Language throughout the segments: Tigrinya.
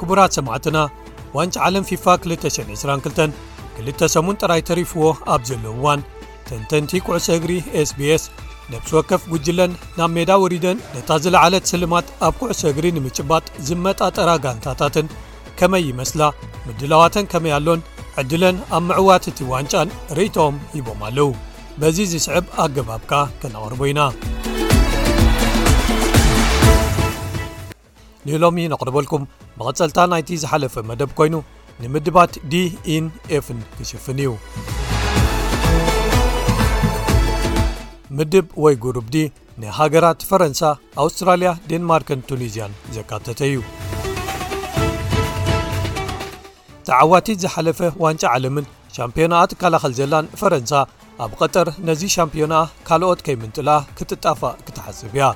ክቡራት ሰማዕትና ዋንጭ ዓለም ፊፋ 222 ክልተ ሰሙን ጥራይ ተሪፍዎ ኣብ ዘለውዋን ተንተንቲ ኩዕሶ እግሪ sbs ነብሲ ወከፍ ጉጅለን ናብ ሜዳ ወሪደን ነታ ዝለዓለት ስልማት ኣብ ኩዕሶ እግሪ ንምጭባጥ ዝመጣጠራ ጋንታታትን ከመይ ይመስላ ምድላዋተን ከመይ ኣሎን ዕድለን ኣብ ምዕዋት እቲ ዋንጫን ርእቶም ሂቦም ኣለዉ በዚ ዝስዕብ ኣገባብካ ከነቕርቦ ኢና ንሎሚ ነቕርበልኩም መቐጸልታ ናይቲ ዝሓለፈ መደብ ኮይኑ ንምድባት ዲ ን ኤፍን ክሽፍን እዩ ምድብ ወይ ጉሩብ ዲ ንሃገራት ፈረንሳ ኣውስትራልያ ዴንማርክን ቱኒዝያን ዘካተተ እዩ ተዓዋቲት ዝሓለፈ ዋንጫ ዓለምን ሻምፒዮናኣ ትከላኸል ዘላን ፈረንሳ ኣብ ቐጠር ነዚ ሻምፒዮናኣ ካልኦት ከይምንጥላ ክትጣፋእ ክትሓስብ እያ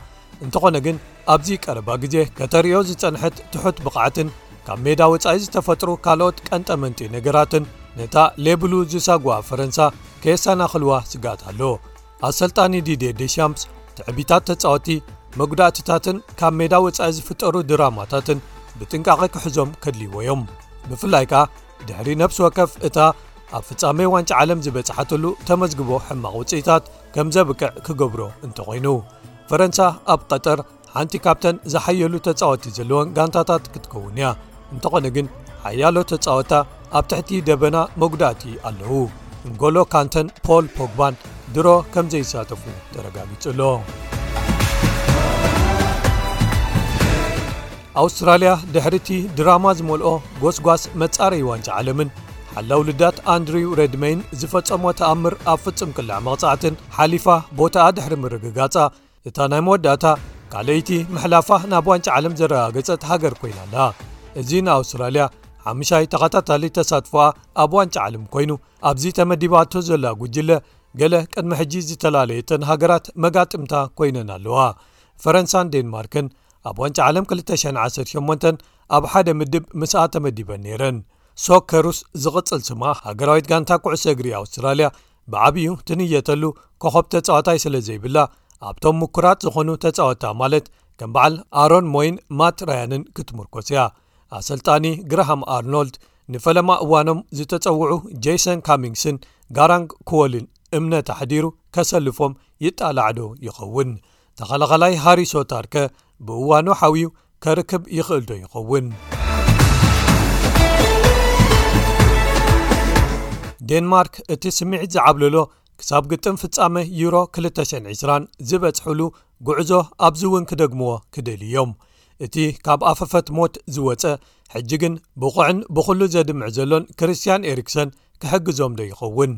እንተኾነ ግን ኣብዚ ቀረባ ግዜ ከተርእዮ ዝጸንሐት ትሑት ብቕዓትን ካብ ሜዳ ወጻኢ ዝተፈጥሩ ካልኦት ቀንጠመንጢ ነገራትን ነታ ሌብሉ ዝሳጉዋ ፈረንሳ ከየሰናኽልዋ ስግኣት ኣሎ። ኣሰልጣኒ ዲዴ ዴሻምፕስ ትዕቢታት ተጻወቲ፣ መጉዳእትታትን ካብ ሜዳ ወጻኢ ዝፍጠሩ ድራማታትን ብጥንቃቐ ክሕዞም ከድልይዎ እዮም። ብፍላይ ከኣ ድሕሪ ነብሲ ወከፍ እታ ኣብ ፍጻሜ ዋንጫ ዓለም ዝበጽሓትሉ ተመዝግቦ ሕማቕ ውጽኢታት፣ ከም ዘብቅዕ ክገብሮ እንተኾይኑ ፈረንሳ ኣብ ቐጠር ሓንቲ ካብተን ዝሓየሉ ተጻወቲ ዘለዎን ጋንታታት ክትከውን እያ እንተኾነ ግን ሓያሎ ተጻወታ ኣብ ትሕቲ ደበና መጉዳእቲ ኣለዉ እንጎሎ ካንተን ፖል ፖግባን ድሮ ከም ዘይሳተፉ ተረጋጊጹ ኣሎ ኣውስትራልያ ድሕሪ'ቲ ድራማ ዝመልኦ ጎስጓስ መጻረዪ ዋንጫ ዓለምን ሓላው ልዳት ኣንድሪው ሬድመይን ዝፈጸሞ ተኣምር ኣብ ፍጹም ቅላዕ መቕጻዕትን ሓሊፋ ቦታኣ ድሕሪ ምርግጋጻ እታ ናይ መወዳእታ ካልኣይቲ ምሕላፋ ናብ ዋንጫ ዓለም ዘረጋገጸት ሃገር ኮይና ኣላ። እዚ ንኣውስትራልያ ሓምሻይ ተኸታታሊ ተሳትፎኣ ኣብ ዋንጫ ዓለም ኮይኑ ኣብዚ ተመዲባቶ ዘላ ጉጅለ ገለ ቅድሚ ሕጂ ዝተፈላለየተን ሃገራት መጋጥምታ ኮይነን ኣለዋ ፈረንሳን ዴንማርክን ኣብ ዋንጫ ዓለም 2018 ኣብ ሓደ ምድብ ምስኣ ተመዲበን ነይረን ሶከሩስ ዝቕጽል ስማ ሃገራዊት ጋንታ ኩዕሶ እግሪ ኣውስትራልያ ብዓብዩ ትንየተሉ ኮኸብ ተጻዋታይ ስለ ዘይብላ ኣብቶም ምኩራት ዝኾኑ ተጻወታ ማለት ከም በዓል ኣሮን ሞይን ማት ራያንን ክትምርኮስ እያ ኣሰልጣኒ ግራሃም ኣርኖልድ ንፈለማ እዋኖም ዝተጸውዑ ጀሰን ካሚንግስን ጋራንግ ክወልን እምነት ኣሕዲሩ ከሰልፎም ይጣላዕዶ ይኸውን ተኸላኸላይ ሃሪ ሶታርከ ብእዋኑ ሓውዩ ከርክብ ይኽእልዶ ይኸውን ዴንማርክ እቲ ስምዒት ዝዓብልሎ ክሳብ ግጥም ፍጻመ ዩሮ 220 ዝበጽሕሉ ጉዕዞ ኣብዚ እውን ክደግምዎ ክደል እዮም እቲ ካብ ኣፈፈት ሞት ዝወፀ ሕጂ ግን ብቑዕን ብዅሉ ዘድምዕ ዘሎን ክርስትያን ኤሪክሰን ክሕግዞምዶ ይኸውን?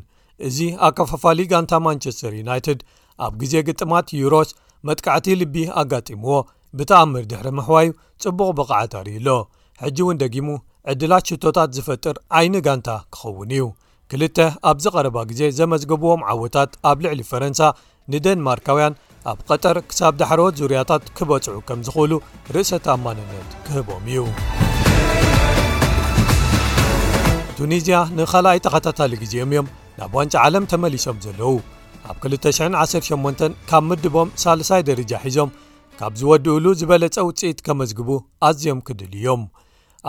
እዚ ኣከፋፋሊ ጋንታ ማንቸስተር ዩናይትድ ኣብ ግዜ ግጥማት ዩሮስ መጥቃዕቲ ልቢ ኣጋጢምዎ ብተኣምር ድሕሪ ምሕዋዩ ጽቡቕ ብቕዓት ኣርእዩ'ሎ። ሕጂ እውን ደጊሙ ዕድላት ሽቶታት ዝፈጥር ዓይኒ ጋንታ ክኸውን እዩ። ክልተ ኣብዚ ቀረባ ግዜ ዘመዝገቡዎም ዓወታት ኣብ ልዕሊ ፈረንሳ ንደንማርካውያን ኣብ ቐጠር ክሳብ ዳሕረዎት ዙርያታት ክበጽዑ ከም ዝኽእሉ ርእሰ ተኣማንነት ክህቦም እዩ ቱኒዝያ ንኻልኣይ ተኸታታሊ ግዜኦም እዮም ናብ ዋንጫ ዓለም ተመሊሶም ዘለዉ ኣብ 218 ካብ ምድቦም ሳልሳይ ደረጃ ሒዞም ካብ ዝወድእሉ ዝበለጸ ውጽኢት ከመዝግቡ ኣዝዮም ክድል እዮም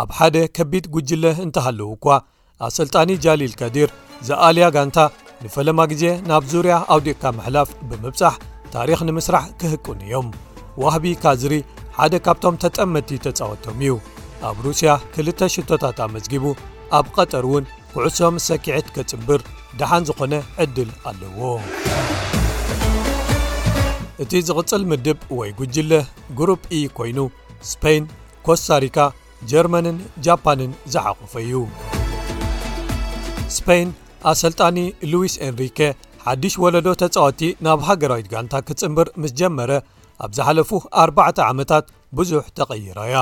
ኣብ ሓደ ከቢድ ጉጅለ እንተሃለዉ እኳ ኣሰልጣኒ ጃሊል ከዲር ዝኣልያ ጋንታ ንፈለማ ግዜ ናብ ዙርያ ኣውዲቕካ ምሕላፍ ብምብጻሕ ታሪኽ ንምስራሕ ክህቅኑ እዮም ዋህቢ ካዝሪ ሓደ ካብቶም ተጠመቲ ተጻወቶም እዩ ኣብ ሩስያ ክልተ ሽቶታት ኣመዝጊቡ ኣብ ቐጠር እውን ኩዕሶ ምስ ሰኪዐት ከጽምብር ደሓን ዝኾነ ዕድል ኣለዎ እቲ ዝቕጽል ምድብ ወይ ጉጅለ ጉሩፕ ኢ ኮይኑ ስፐይን ኮስታሪካ ጀርመንን ጃፓንን ዝሓቖፈ እዩ። ስፐይን ኣሰልጣኒ ሉዊስ ኤንሪከ ሓድሽ ወለዶ ተጻወቲ ናብ ሃገራዊት ጋንታ ክጽምብር ምስ ጀመረ ኣብ ዝሓለፉ ኣርባዕተ ዓመታት ብዙሕ ተቐይራ እያ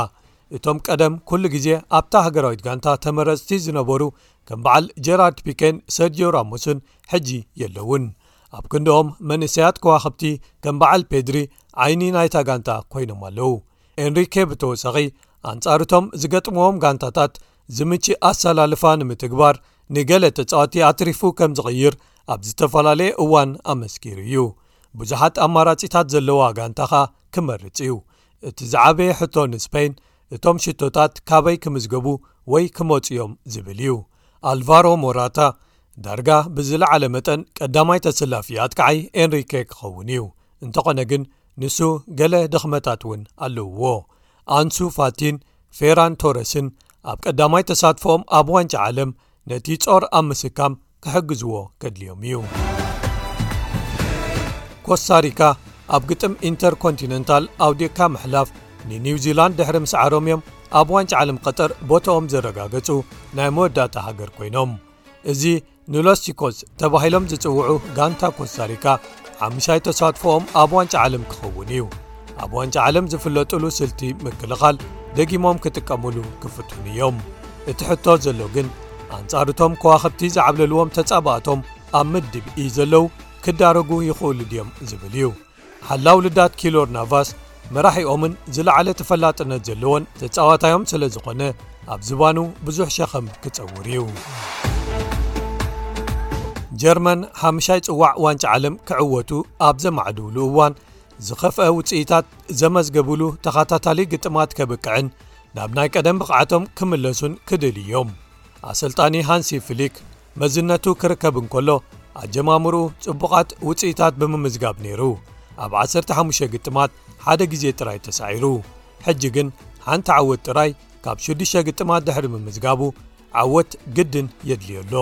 እቶም ቀደም ኩሉ ግዜ ኣብታ ሃገራዊት ጋንታ ተመረፅቲ ዝነበሩ ከም በዓል ጀራርድ ፒኬን ሰርጅዮ ራሞስን ሕጂ የለውን ኣብ ክንድኦም መንእሰያት ከዋኽብቲ ከም በዓል ፔድሪ ዓይኒ ናይታ ጋንታ ኮይኖም ኣለዉ ኤንሪኬ ብተወሳኺ ኣንጻርቶም ዝገጥምዎም ጋንታታት ዝምችእ ኣሰላልፋ ንምትግባር ንገለ ተጻዋቲ ኣትሪፉ ከም ዝቕይር ኣብ ዝተፈላለየ እዋን ኣመስኪሩ እዩ ብዙሓት ኣማራጺታት ዘለዋ ጋንታኻ ክመርጽ እዩ እቲ ዝዓበየ ሕቶ ንስፐይን እቶም ሽቶታት ካበይ ክምዝገቡ ወይ ክመፁ እዮም ዝብል እዩ ኣልቫሮ ሞራታ ዳርጋ ብዝለዓለ መጠን ቀዳማይ ተስላፊ ኣትከዓይ ኤንሪኬ ክኸውን እዩ እንተኾነ ግን ንሱ ገለ ድኽመታት እውን ኣለዉዎ። ኣንሱ ፋቲን ፌራን ቶረስን ኣብ ቀዳማይ ተሳትፎኦም ኣብ ዋንጫ ዓለም ነቲ ጾር ኣብ ምስካም ክሕግዝዎ ከድልዮም እዩ። ኮስታሪካ ኣብ ግጥም ኢንተር ኮንቲነንታል ኣውዲቕካ ምሕላፍ ንኒው ዚላንድ ድሕሪ ምስዓሮም እዮም ኣብ ዋንጫ ዓለም ቀጠር ቦታኦም ዘረጋገጹ ናይ መወዳእታ ሃገር ኮይኖም እዚ ንሎስቲኮስ ተባሂሎም ዝጽውዑ ጋንታ ኮስታሪካ ሓሙሻይ ተሳትፎኦም ኣብ ዋንጫ ዓለም ክኸውን እዩ ኣብ ዋንጫ ዓለም ዝፍለጡሉ ስልቲ ምክልኻል ደጊሞም ክጥቀምሉ ክፍትኑ እዮም እቲ ሕቶ ዘሎ ግን ኣንጻርቶም ከዋኽብቲ ዝዓብለልዎም ተጻባእቶም ኣብ ምድብ ኢ ዘለዉ ክዳረጉ ይኽእሉ ድዮም ዝብል እዩ ሓላው ልዳት ኪሎር ናቫስ መራሒኦምን ዝለዓለ ተፈላጥነት ዘለዎን ተጻዋታዮም ስለ ዝኾነ ኣብ ዝባኑ ብዙሕ ሸኸም ክጸውር እዩ። ጀርመን ሓምሻይ ጽዋዕ ዋንጫ ዓለም ክዕወቱ ኣብ ዘማዕድውሉ እዋን ዝኸፍአ ውጽኢታት ዘመዝገብሉ ተኸታታሊ ግጥማት ከብቅዕን ናብ ናይ ቀደም ብቕዓቶም ክምለሱን ክድል እዮም ኣሰልጣኒ ሃንሲ ፍሊክ መዝነቱ ክርከብ እንከሎ ኣጀማምርኡ ጽቡቓት ውጽኢታት ብምምዝጋብ ነይሩ ኣብ 15 ግጥማት ሓደ ግዜ ጥራይ ተሳዒሩ ሕጂ ግን ሓንቲ ዓወት ጥራይ ካብ 6ዱሽተ ግጥማት ድሕሪ ምምዝጋቡ ዓወት ግድን የድልዮ ኣሎ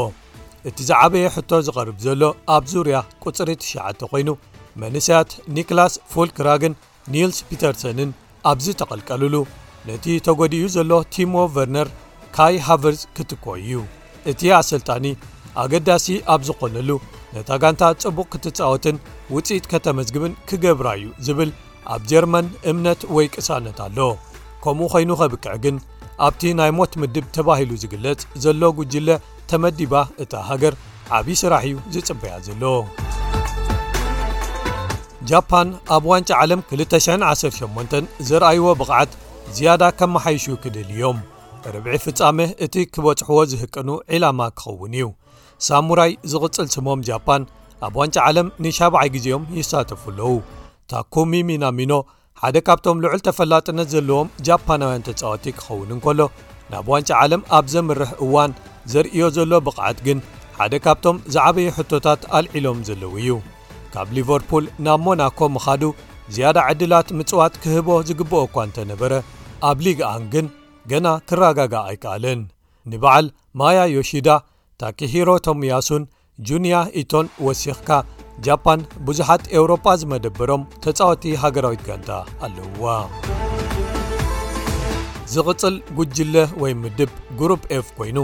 እቲ ዝዓበየ ሕቶ ዝቐርብ ዘሎ ኣብ ዙርያ ቁጽሪ ትሽዓተ ኮይኑ መንሰያት ኒክላስ ፎልክራግን ኒልስ ፒተርሰንን ኣብ ዝተቐልቀልሉ፣ ነቲ ተጎዲኡ ዘሎ ቲሞ ቨርነር ካይ ሃቨርዝ ክትክኦ እዩ። እቲ ኣሰልጣኒ ኣገዳሲ ኣብ ዝዀነሉ፣ ነታ ጋንታ ጽቡቕ ክትጻወትን ውጽኢት ከተመዝግብን ክገብራ'ዩ ዝብል ኣብ ጀርመን እምነት ወይ ቅሳነት ኣሎ። ከምኡ ኰይኑ ከብቅዕ ግን፣ ኣብቲ ናይ ሞት ምድብ ተባሂሉ ዝግለጽ ዘሎ ጉጅለ ተመዲባ እታ ሃገር ዓብዪ ስራሕ እዩ ዝጽበያ ዘሎ። ጃፓን ኣብ ዋንጫ ዓለም 218 ዘርኣይዎ ብቕዓት ዝያዳ ከመሓይሹ ክድል እዮም ርብዒ ፍጻመ እቲ ክበጽሕዎ ዝህቅኑ ዒላማ ክኸውን እዩ ሳሙራይ ዝቕጽል ስሞም ጃፓን ኣብ ዋንጫ ዓለም ንሻብዓይ ግዜኦም ይሳተፉ ኣለዉ ታኩሚሚናሚኖ ሓደ ካብቶም ልዑል ተፈላጥነት ዘለዎም ጃፓናውያን ተጻወቲ ክኸውን እንከሎ ናብ ዋንጫ ዓለም ኣብ ዘምርሕ እዋን ዘርእዮ ዘሎ ብቕዓት ግን ሓደ ካብቶም ዝዓበዩ ሕቶታት ኣልዒሎም ዘለዉ እዩ ካብ ሊቨርፑል ናብ ሞናኮ ምኻዱ ዝያዳ ዕድላት ምጽዋት ክህቦ ዝግብኦ እኳ እንተ ነበረ ኣብ ሊግ ኣን ግን ገና ክረጋጋእ ኣይከኣለን ንበዓል ማያ ዮሺዳ ታኪሂሮ ቶምያሱን ጁንያ ኢቶን ወሲኽካ፣ ጃፓን ብዙሓት ኤውሮጳ ዝመደበሮም ተጻወቲ ሃገራዊት ጋንታ ኣለዉዋ። ዝቕጽል ጉጅለ ወይ ምድብ ጉሩፕ ኤፍ ኮይኑ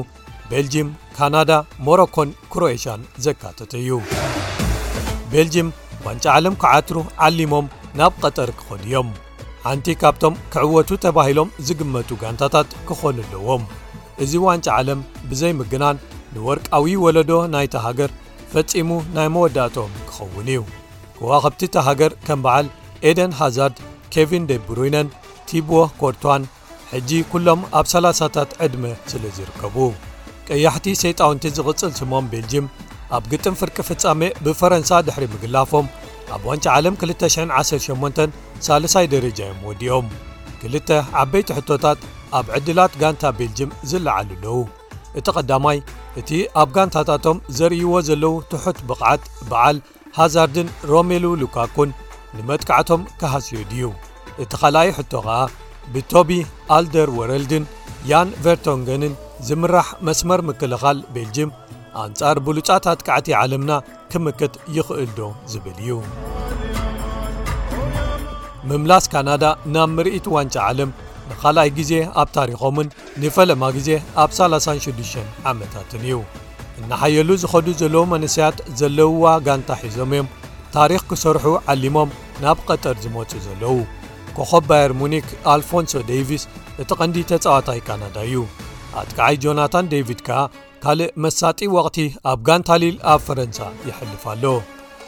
ቤልጂም፣ ካናዳ፣ ሞሮኮን ክሮኤሽያን ዘካተተ እዩ። ቤልጂም ዋንጫ ዓለም ክዓትሩ ዓሊሞም ናብ ቐጠር ክኸዱ እዮም። ሓንቲ ካብቶም ክዕወቱ ተባሂሎም ዝግመቱ ጋንታታት ክኾኑ ኣለዎም እዚ ዋንጫ ዓለም ብዘይ ምግናን ንወርቃዊ ወለዶ ናይታ ሃገር ፈጺሙ ናይ መወዳእቶም ክኸውን እዩ ክዋኸብቲታ ሃገር ከም በዓል ኤደን ሃዛርድ ኬቪን ደብሩይነን ቲቦ ኮርቷን ሕጂ ኩሎም ኣብ ሰላሳታት ዕድመ ስለ ዚርከቡ ቀያሕቲ ሰይጣውንቲ ዚቕጽል ስሞም ቤልጅም ኣብ ግጥም ፍርቂ ፍጻመ ብፈረንሳ ድሕሪ ምግላፎም ኣብ ዋንጫ ዓለም 2018 ሳልሳይ ደረጃ እዮም ወዲኦም ክልተ ዓበይቲ ሕቶታት ኣብ ዕድላት ጋንታ ቤልጅም ዝለዓሉ ኣለዉ እቲ ቐዳማይ እቲ ኣብ ጋንታታቶም ዘርእይዎ ዘለዉ ትሑት ብቕዓት በዓል ሃዛርድን ሮሜሉ ሉካኩን ንመጥቃዕቶም ክሃስዮ ድዩ? እቲ ኻልኣይ ሕቶ ኸኣ ብቶቢ ኣልደርወረልድን ያን ቨርቶንገንን ዝምራሕ መስመር ምክልኻል ቤልጅም ኣንጻር ብሉጻት ኣትቃዕቲ ዓለምና ክምክት ይኽእልዶ ዝብል እዩ። ምምላስ ካናዳ ናብ ምርኢት ዋንጫ ዓለም ንኻልኣይ ግዜ ኣብ ታሪኾምን ንፈለማ ግዜ ኣብ 36 ዓመታትን እዩ። እናሓየሉ ዝኸዱ ዘለዉ መንእሰያት ዘለዉዋ ጋንታ ሒዞም እዮም ታሪኽ ክሰርሑ ዓሊሞም ናብ ቐጠር ዝመጹ ዘለዉ ኮኸብ ባየር ሙኒክ ኣልፎንሶ ደቪስ እቲ ቐንዲ ተጻዋታይ ካናዳ እዩ ኣትከዓይ ጆናታን ደቪድ ከኣ ካልእ መሳጢ ወቕቲ ኣብ ጋንታሊል ኣብ ፈረንሳ የሕልፋ ኣሎ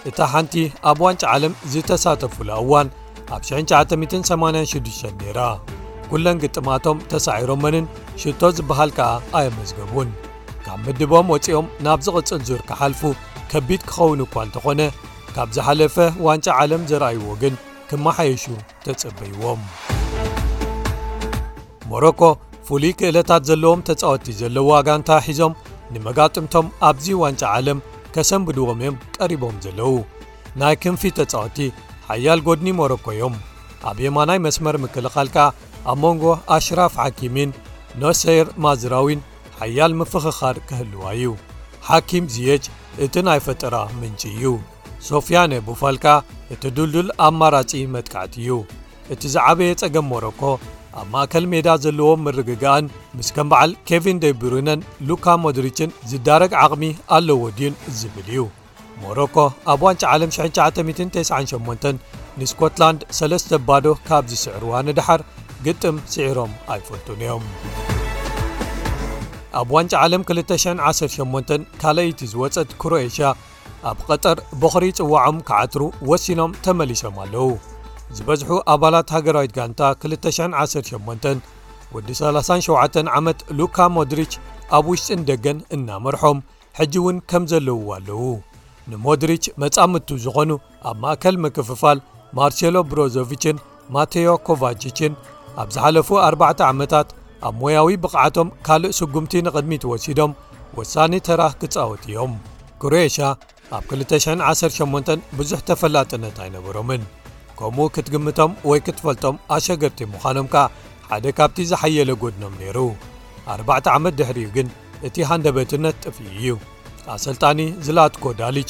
እታ ሓንቲ ኣብ ዋንጫ ዓለም ዝተሳተፉላ እዋን ኣብ 1986 ነይራ ኵለን ግጥማቶም ተሳዒሮመንን ሽቶ ዝበሃል ከኣ ኣየመዝገቡን ካብ ምድቦም ወፂኦም ናብ ዝቕፅል ዙር ክሓልፉ ከቢድ ክኸውን እኳ እንተኾነ ካብ ዝሓለፈ ዋንጫ ዓለም ዘርኣይዎ ግን ክመሓየሹ ተጸበይዎም ሞሮኮ ፍሉይ ክእለታት ዘለዎም ተጻወቲ ዘለዎ ዋጋንታ ሒዞም ንመጋጥምቶም ኣብዚ ዋንጫ ዓለም ከሰንብድዎም እዮም ቀሪቦም ዘለዉ ናይ ክንፊ ተጻወቲ ሓያል ጎድኒ ሞሮኮ እዮም ኣብ የማናይ መስመር ምክልኻል ከኣ ኣብ መንጎ ኣሽራፍ ሓኪሚን ኖሰይር ማዝራዊን ሓያል ምፍኽኻር ክህልዋ እዩ ሓኪም ዝየጅ እቲ ናይ ፈጠራ ምንጪ እዩ ሶፍያነ ቡፋልካ እቲ ዱልዱል ኣማራጺ መጥቃዕቲ እዩ። እቲ ዝዓበየ ጸገም ሞሮኮ ኣብ ማእከል ሜዳ ዘለዎም ምርግጋእን ምስ ከም በዓል ኬቪን ደይ ብሩይነን ሉካ ሞድሪችን ዝዳረግ ዓቕሚ ኣለዎ ድዩን ዝብል እዩ። ሞሮኮ ኣብ ዋንጫ ዓለም 1998 ንስኮትላንድ ሰለስተ ባዶ ካብ ዝስዕርዋ ንደሓር ግጥም ስዒሮም ኣይፈልጡን እዮም። ኣብ ዋንጫ ዓለም 2018 ካልኣይቲ ዝወጸት ክሮኤሽያ ኣብ ቐጠር ቦኽሪ ጽዋዖም ክዓትሩ ወሲኖም ተመሊሶም ኣለዉ ዝበዝሑ ኣባላት ሃገራዊት ጋንታ 218 ወዲ 37 ዓመት ሉካ ሞድሪች ኣብ ውሽጥን ደገን እናመርሖም ሕጂ እውን ከም ዘለውዎ ኣለዉ ንሞድሪች መጻምቱ ዝኾኑ ኣብ ማእከል ምክፍፋል ማርሴሎ ብሮዞቭችን ማተዮ ኮቫችችን ኣብ ዝሓለፉ ኣርባዕተ ዓመታት ኣብ ሞያዊ ብቕዓቶም ካልእ ስጕምቲ ንቕድሚት ወሲዶም ወሳኒ ተራ ክጻወት እዮም ክሮኤሽያ ኣብ 218 ብዙሕ ተፈላጥነት ኣይነበሮምን ከምኡ ክትግምቶም ወይ ክትፈልጦም ኣሸገርቲ ምዃኖም ከኣ ሓደ ካብቲ ዝሓየለ ጐድኖም ነይሩ ኣርባዕተ ዓመት ድሕሪኡ ግን እቲ ሃንደበትነት ጥፍኢ እዩ ኣሰልጣኒ ዝላትኮዳሊች